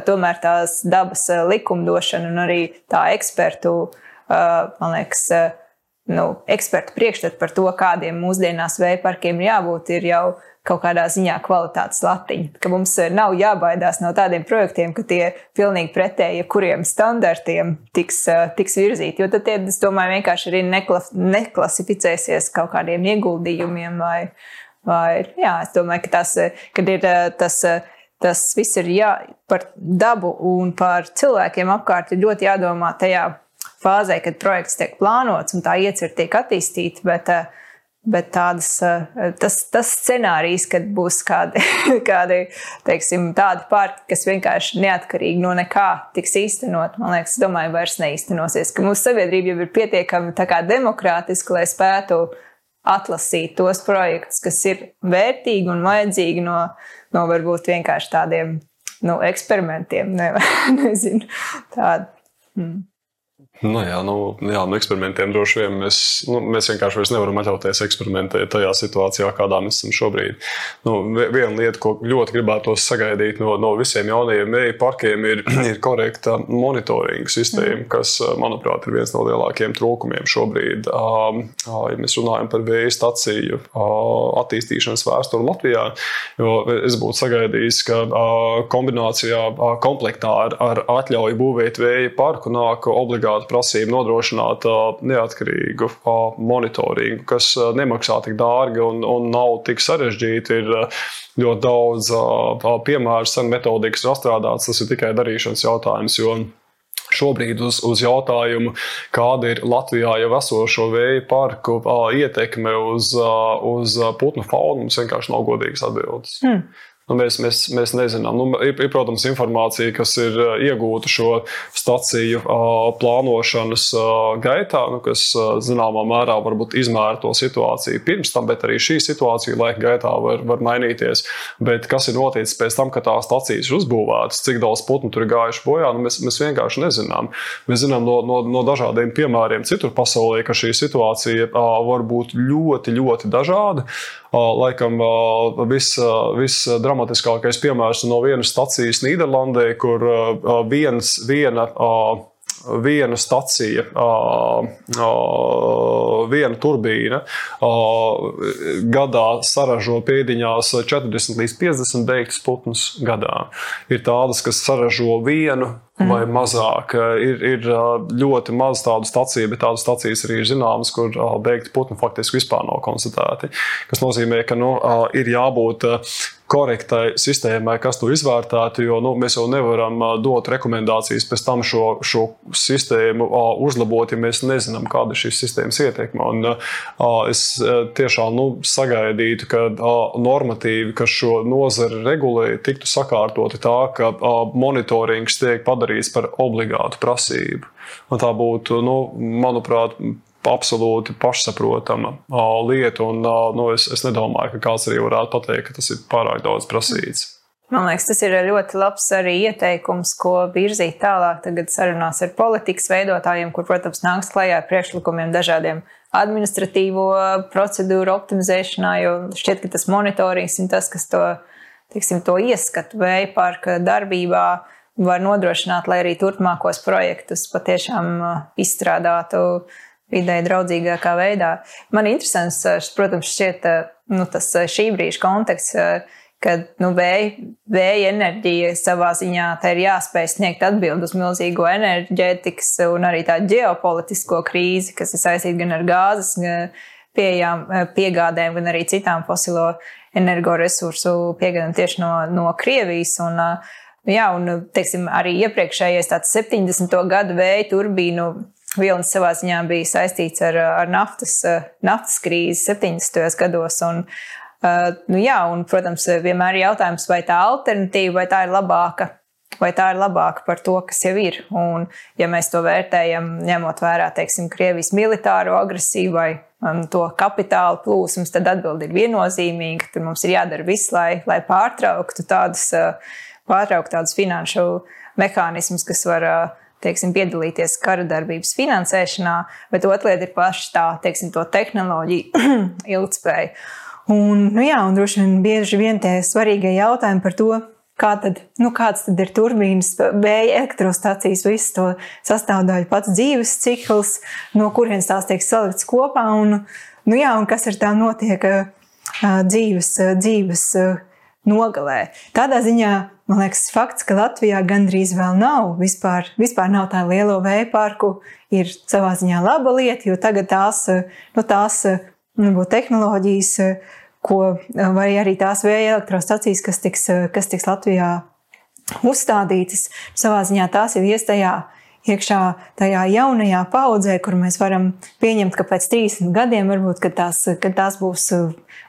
tomēr tās dabas likumdošana un arī tā ekspertu, man liekas, nu, ekspertu priekšstats par to, kādiem mūsdienās vēja parkiem ir jābūt, ir jau kaut kādā ziņā kvalitātes latiņa. Ka mums eh, nav jābaidās no tādiem projektiem, ka tie pilnīgi pretēji kuriem standartiem tiks, eh, tiks virzīti. Jo tad tie, es domāju, vienkārši arī nekla, neklasificēsies kaut kādiem ieguldījumiem. Vai, vai, jā, es domāju, ka tas, eh, kad ir tas. Tas viss ir jā, par dabu un par cilvēkiem apkārt. Ir ļoti jādomā tajā fāzē, kad projekts tiek plānots un tā iecerta tiek attīstīta. Bet uh, Bet tādas, eh, tas, tas scenārijs, kad būs kādi, kādi teiksim, tādi parki, kas vienkārši neatkarīgi no nekā tiks īstenot, man liekas, domāju, vairs neīstenosies. Ka mūsu sabiedrība jau ir pietiekami demokrātiska, lai spētu atlasīt tos projektus, kas ir vērtīgi un vajadzīgi no, no varbūt vienkārši tādiem nu, eksperimentiem. Ne, nezinu, tādi. Hmm. Nu, jā, nu, jā, nu, eksperimentiem droši vien mēs, nu, mēs vienkārši nevaram atļauties eksperimentēt tajā situācijā, kādā mēs esam šobrīd. Nu, viena lieta, ko ļoti gribētos sagaidīt no, no visiem jaunajiem mēju parkiem, ir, ir korekta monitoringa sistēma, mm. kas, manuprāt, ir viens no lielākajiem trūkumiem šobrīd. Ja mēs runājam par vēja staciju attīstīšanas vēsturi Latvijā, jo es būtu sagaidījis, ka kombinācijā, komplektā ar, ar atļauju būvēt vēja parku nāk obligāti prasība nodrošināt neatkarīgu monitoringu, kas nemaksā tik dārgi un, un nav tik sarežģīti. Ir ļoti daudz piemēru, sen metodikas ir atstrādāts, tas ir tikai darīšanas jautājums. Šobrīd uz, uz jautājumu, kāda ir Latvijā jau esošo vēja parku ietekme uz, uz putnu faunu, mums vienkārši nav godīgas atbildes. Hmm. Nu, mēs, mēs, mēs nezinām. Nu, ir, ir, protams, informācija, kas ir iegūta šo staciju plānošanas gaitā, nu, kas zināmā mērā varbūt izmēra to situāciju pirms tam, bet arī šī situācija laika gaitā var, var mainīties. Bet kas ir noticis pēc tam, kad tās stacijas ir uzbūvētas, cik daudz putnu tur ir gājuši bojā, nu, mēs, mēs vienkārši nezinām. Mēs zinām no, no, no dažādiem piemēriem citur pasaulē, ka šī situācija var būt ļoti, ļoti dažāda. Laikam visdramatiskākais vis piemērs no vienas stacijas Nīderlandē, kur viens, viena viena stacija, viena turbīna gadā saražo pēdiņās 40 līdz 50 beigtas putnus gadā. Ir tādas, kas saražo vienu vai mhm. mazāk. Ir, ir ļoti maz tādu staciju, bet tādas stacijas arī ir zināmas, kur beigti putni faktiski vispār nav konstatēti. Tas nozīmē, ka nu, ir jābūt korektai sistēmai, kas to izvērtētu, jo nu, mēs jau nevaram dot rekomendācijas pēc tam šo, šo sistēmu uzlabot, ja mēs nezinām, kāda ir šīs sistēmas ietekme. Un, es tiešām nu, sagaidītu, ka normatīvi, kas šo nozari regulē, tiktu sakārtoti tā, ka monitorings tiek padarīts par obligātu prasību. Un tā būtu, nu, manuprāt, absolūti pašsaprotama lieta. Un, nu, es, es nedomāju, ka kāds arī varētu pateikt, ka tas ir pārāk daudz prasīts. Man liekas, tas ir ļoti labs arī ieteikums, ko virzīt tālāk. Tagad sarunās ar politikas veidotājiem, kur, protams, nāks klajā ar priekšlikumiem dažādiem administratīvo procedūru optimizēšanā, jo šķiet, ka tas monitorings ir tas, kas to, teiksim, to ieskatu vēja parka darbībā var nodrošināt, lai arī turpmākos projektus patiešām uh, izstrādātu vidē draudzīgākā veidā. Man interesants, uh, protams, šķiet uh, nu, tas šī brīža konteksts, kad nu, vēja, vēja enerģija savā ziņā ir jāspēj sniegt atbildi uz milzīgo enerģētikas un arī tādu ģeopolitisko krīzi, kas ir saistīta gan ar gāzes pieejām, piegādēm, gan arī citām fosilo energoresursu piegādēm tieši no, no Krievijas. Un, uh, Jā, un teiksim, arī iepriekšējais 70. gadu vēja turbīnu vilnis savā ziņā bija saistīts ar, ar naftas, naftas krīzi 70. gados. Un, nu, jā, un, protams, vienmēr ir jautājums, vai tā alternatīva, vai tā ir labāka. Vai tā ir labāka par to, kas jau ir? Un, ja mēs to vērtējam, ņemot vērā, teiksim, Krievijas militāro agresiju vai um, to kapitāla plūsmas, tad atbildi ir viennozīmīga. Tur mums ir jādara viss, lai, lai pārtrauktu tādas uh, pārtraukt tādus finanšu mehānismus, kas var teiksim, piedalīties kara darbības finansēšanā, bet otra lieta ir paša tā, teiksim, to tehnoloģiju ilgspēja. Un, nu jā, un droši vien bieži vien tie svarīgie jautājumi par to, kā tad, nu, kāds tad ir turbīnas, vēja elektrostacijas, visu to sastāvdaļu, pats dzīves cikls, no kurienes tās tiek salikts kopā, un, nu jā, un kas ar tām notiek dzīves, dzīves nogalē. Tādā ziņā Man liekas, fakts, ka Latvijā gandrīz vēl nav, vispār, vispār nav tā lielo vēja parku, ir savā ziņā laba lieta, jo tagad tās, nu, tās nu, tehnoloģijas, ko, vai arī tās vēja elektrostacijas, kas tiks, kas tiks Latvijā uzstādītas, savā ziņā tās jau iestajā iekšā tajā jaunajā paudzē, kur mēs varam pieņemt, ka pēc 30 gadiem varbūt, kad tās, kad tās būs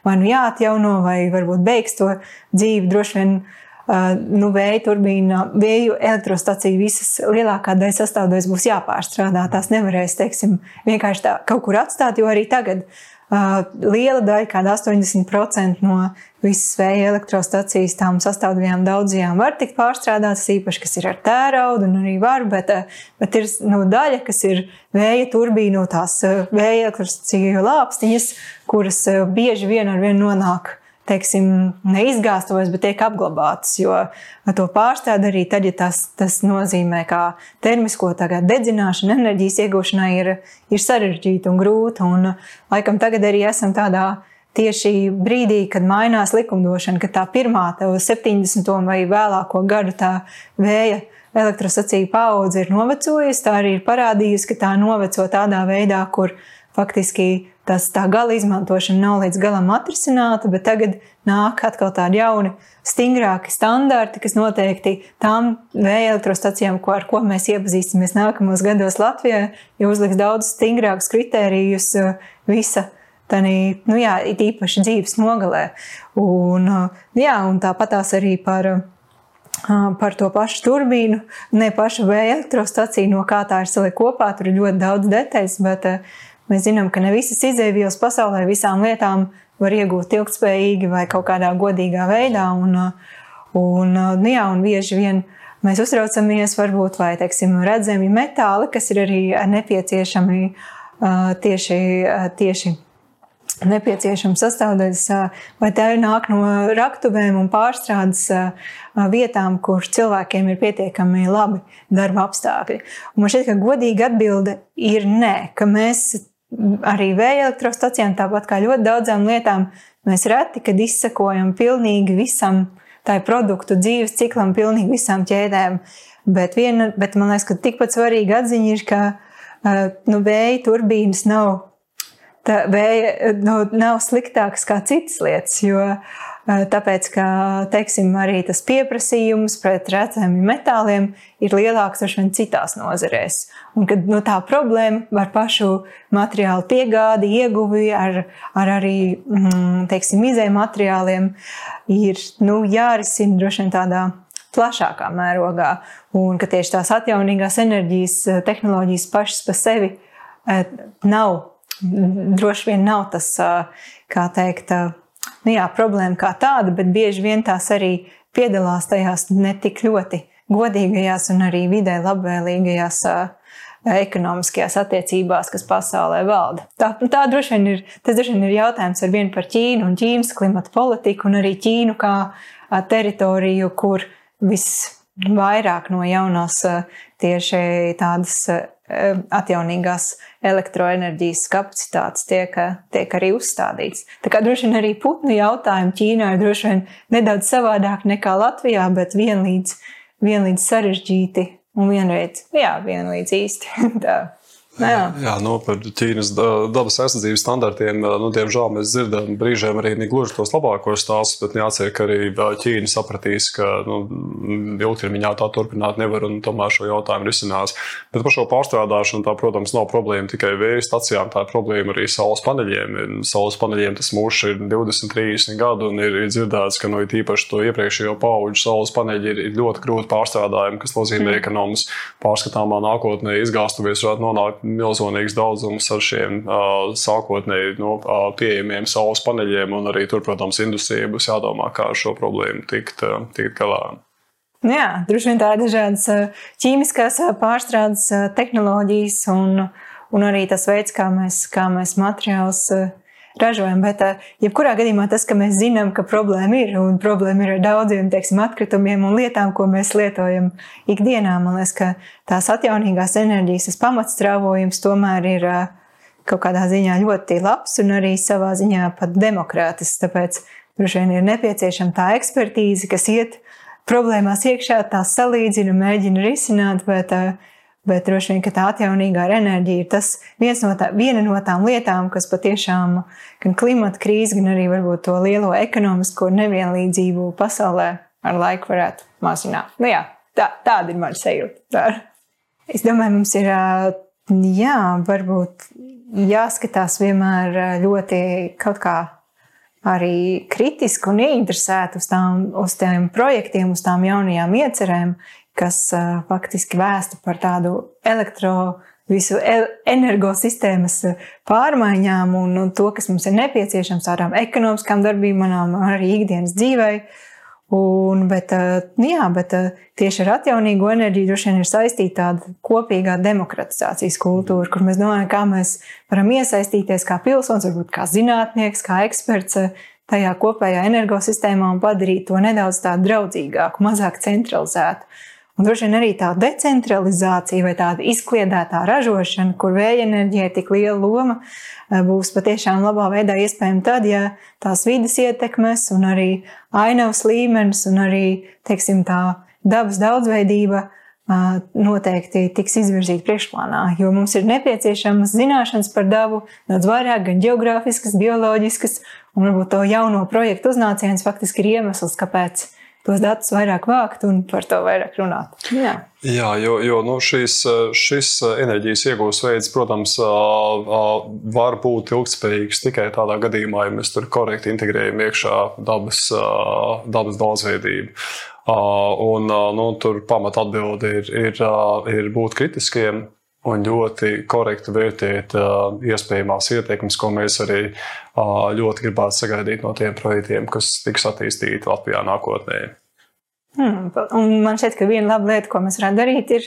vai nu jāatjauno, vai varbūt beigs to dzīvi droši vien nu, vēja turbīna, vēju elektrostaciju visas lielākā daļa sastāvdaļas būs jāpārstrādā. Tās nevarēs, teiksim, vienkārši tā kaut kur atstāt, jo arī tagad uh, liela daļa, kāda 80% no visas vēja elektrostacijas tām sastāvdaļām daudzajām var tikt pārstrādātas, īpaši, kas ir ar tēraudu un arī var, bet, bet ir nu, daļa, kas ir vēja turbīnu, tās vēja elektrostaciju lāpstiņas, kuras bieži vien ar vienu nonāk teiksim, neizgāstos, bet tiek apglabātas. Jo to pārstāda arī tad, ja tas, tas nozīmē, ka termisko dedzināšana, enerģijas iegūšanai ir, ir sarežģīta un grūta. Un, laikam tagad arī esam tādā tieši brīdī, kad mainās likumdošana, ka tā pirmā, tā 70. vai vēlāko gadu tā vēja elektrostaciju paudze ir novecojusi. Tā arī ir parādījusi, ka tā noveco tādā veidā, kur faktiski tas tā gala izmantošana nav līdz galam atrisināta, bet tagad nāk atkal tādi jauni, stingrāki standarti, kas noteikti tām vēja elektrostacijām, ko, ar ko mēs iepazīstamies nākamos gados Latvijā, jau uzliks daudz stingrākus kritērijus uh, visa Tādī, nu jā, it īpaši dzīves nogalē. Un, jā, un tāpatās arī par, par to pašu turbīnu, ne pašu vēja elektrostaciju, no kā tā ir salikta kopā. Tur ir ļoti daudz detaļas, bet mēs zinām, ka ne visas izdevības pasaulē visām lietām var iegūt ilgspējīgi vai kaut kādā godīgā veidā. Un, un, nu jā, un bieži vien mēs uztraucamies, varbūt, vai teiksim, redzami metāli, kas ir arī nepieciešami tieši, tieši nepieciešams sastāvdaļas, vai tā nāk no raktuvēm un pārstrādes vietām, kur cilvēkiem ir pietiekami labi darba apstākļi. Un man šķiet, ka godīga atbilde ir nē, ka mēs arī vēja elektrostacijām, tāpat kā ļoti daudzām lietām, mēs reti, kad izsakojam pilnīgi visam tā produktu dzīves ciklam, pilnīgi visām ķēdēm. Bet, viena, bet man liekas, ka tikpat svarīga atziņa ir, ka nu, vēja turbīnas nav tā vēja nu, nav sliktāks kā citas lietas. Jo, tāpēc, ka teiksim, arī tas pieprasījums pret redzēm metāliem ir lielāks vien citās nozarēs. Un kad nu, tā problēma ar pašu materiālu piegādi, ieguvi ar, ar arī mm, teiksim, izējuma materiāliem ir nu, jārisina droši vien tādā plašākā mērogā. Un ka tieši tās atjaunīgās enerģijas tehnoloģijas pašas par sevi nav droši vien nav tas, kā teikt, nu jā, problēma kā tāda, bet bieži vien tās arī piedalās tajās netik ļoti godīgajās un arī vidē labvēlīgajās ekonomiskajās attiecībās, kas pasaulē valda. Tā, tā droši vien ir, tas droši vien ir jautājums ar vienu par Ķīnu un Ķīnas klimatu politiku un arī Ķīnu kā teritoriju, kur visvairāk no jaunās tieši tādas atjaunīgās elektroenerģijas kapacitātes tiek, tiek arī uzstādīts. Tā kā droši vien arī putnu jautājumi Ķīnā ir droši vien nedaudz savādāk nekā Latvijā, bet vienlīdz, vienlīdz sarežģīti un vienreiz, jā, vienlīdz īsti. Jā, jā nu, par Ķīnas dabas aizsardzības standartiem. Nu, diemžēl mēs dzirdam brīžiem arī gluži tos labākos stāstus, bet jācer, ka arī Ķīna sapratīs, ka nu, ilgtermiņā tā turpināt nevar un tomēr šo jautājumu risinās. Bet par šo pārstrādāšanu tā, protams, nav problēma tikai vēja stacijām, tā ir problēma arī saules paneļiem. Saules paneļiem tas mūžs ir 20, 30 gadu un ir, ir dzirdēts, ka nu, īpaši to iepriekšējo pauģu saules paneļi ir, ir ļoti grūti pārstrādājumi, kas nozīmē, mm. ka no mums pārskatāmā nākotnē izgāstuvies varētu nonākt milzīgs daudzums ar šiem sākotnēji nu, uh, pieejamiem saules paneļiem, un arī tur, protams, industrijai būs jādomā, kā ar šo problēmu tikt, tikt galā. Jā, droši vien tā ir dažādas ķīmiskās pārstrādes tehnoloģijas un, un arī tas veids, kā mēs, kā mēs materiālus ražojam. Bet, eh, jebkurā gadījumā, tas, ka mēs zinām, ka problēma ir un problēma ir ar daudziem teiksim, atkritumiem un lietām, ko mēs lietojam ikdienā, man liekas, ka tās atjaunīgās enerģijas, pamatstrāvojums tomēr ir eh, kaut kādā ziņā ļoti labs un arī savā ziņā pat demokrātisks. Tāpēc droši vien ir nepieciešama tā ekspertīze, kas iet problēmās iekšā, tās salīdzina, mēģina risināt. Bet, uh, Bet droši vien tā atjaunīgā enerģija ir tas no tā, viena no tām lietām, kas patiešām gan klimata krīzi, gan arī to lielo ekonomisko nevienlīdzību pasaulē ar laiku varētu mazināt. Nu, jā, tā, tāda ir mana sajūta. Es domāju, mums ir jā, varbūt jāskatās vienmēr ļoti kaut kā arī kritiski un ieinteresēti uz, tām, uz tiem projektiem, uz tām jaunajām iecerēm, kas faktiski vēsta par tādu elektro visu energosistēmas pārmaiņām un, un to, kas mums ir nepieciešams tādām ekonomiskām darbībām, arī ikdienas dzīvei. Un, bet, nu jā, bet tieši ar atjaunīgo enerģiju droši vien ir saistīta tāda kopīgā demokratizācijas kultūra, kur mēs domājam, kā mēs varam iesaistīties kā pilsonis, varbūt kā zinātnieks, kā eksperts tajā kopējā energosistēmā un padarīt to nedaudz tādu draudzīgāku, mazāk centralizētu. Un droši vien arī tā decentralizācija vai tāda izkliedētā ražošana, kur vēja enerģija ir tik liela loma, eh, būs patiešām labā veidā iespējama tad, ja tās vidas ietekmes un arī ainavas līmenis un arī teiksim, tā dabas daudzveidība eh, noteikti tiks izvirzīta priekšplānā, jo mums ir nepieciešamas zināšanas par dabu daudz vairāk, gan geogrāfiskas, bioloģiskas, un varbūt to jauno projektu uznāciens faktiski ir iemesls, kāpēc tos datus vairāk vākt un par to vairāk runāt. Jā, Jā jo, jo nu, šis, šis enerģijas iegūs veids, protams, var būt ilgspējīgs tikai tādā gadījumā, ja mēs tur korekti integrējam iekšā dabas, dabas daudzveidību. Un, nu, tur pamata atbilde ir, ir, ir būt kritiskiem un ļoti korekti vērtēt uh, iespējamās ietekmes, ko mēs arī uh, ļoti gribētu sagaidīt no tiem projektiem, kas tiks attīstīti Latvijā nākotnē. Hmm, un man šķiet, ka viena laba lieta, ko mēs varam darīt, ir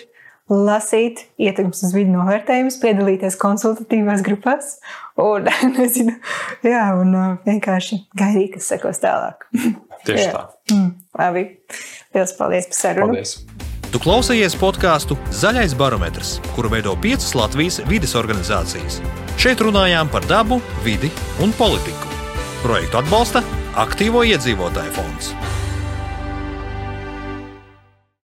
lasīt ietekmes uz vidu novērtējumus, piedalīties konsultatīvās grupās un, nezinu, jā, un vienkārši gaidīt, kas sekos tālāk. Tieši tā. Mm, labi. Lielas paldies par sarunu. Paldies! Tu klausījies podkāstu Zaļais barometrs, kuru veido piecas Latvijas vides organizācijas. Šeit runājām par dabu, vidi un politiku. Projektu atbalsta Aktīvo iedzīvotāju fonds.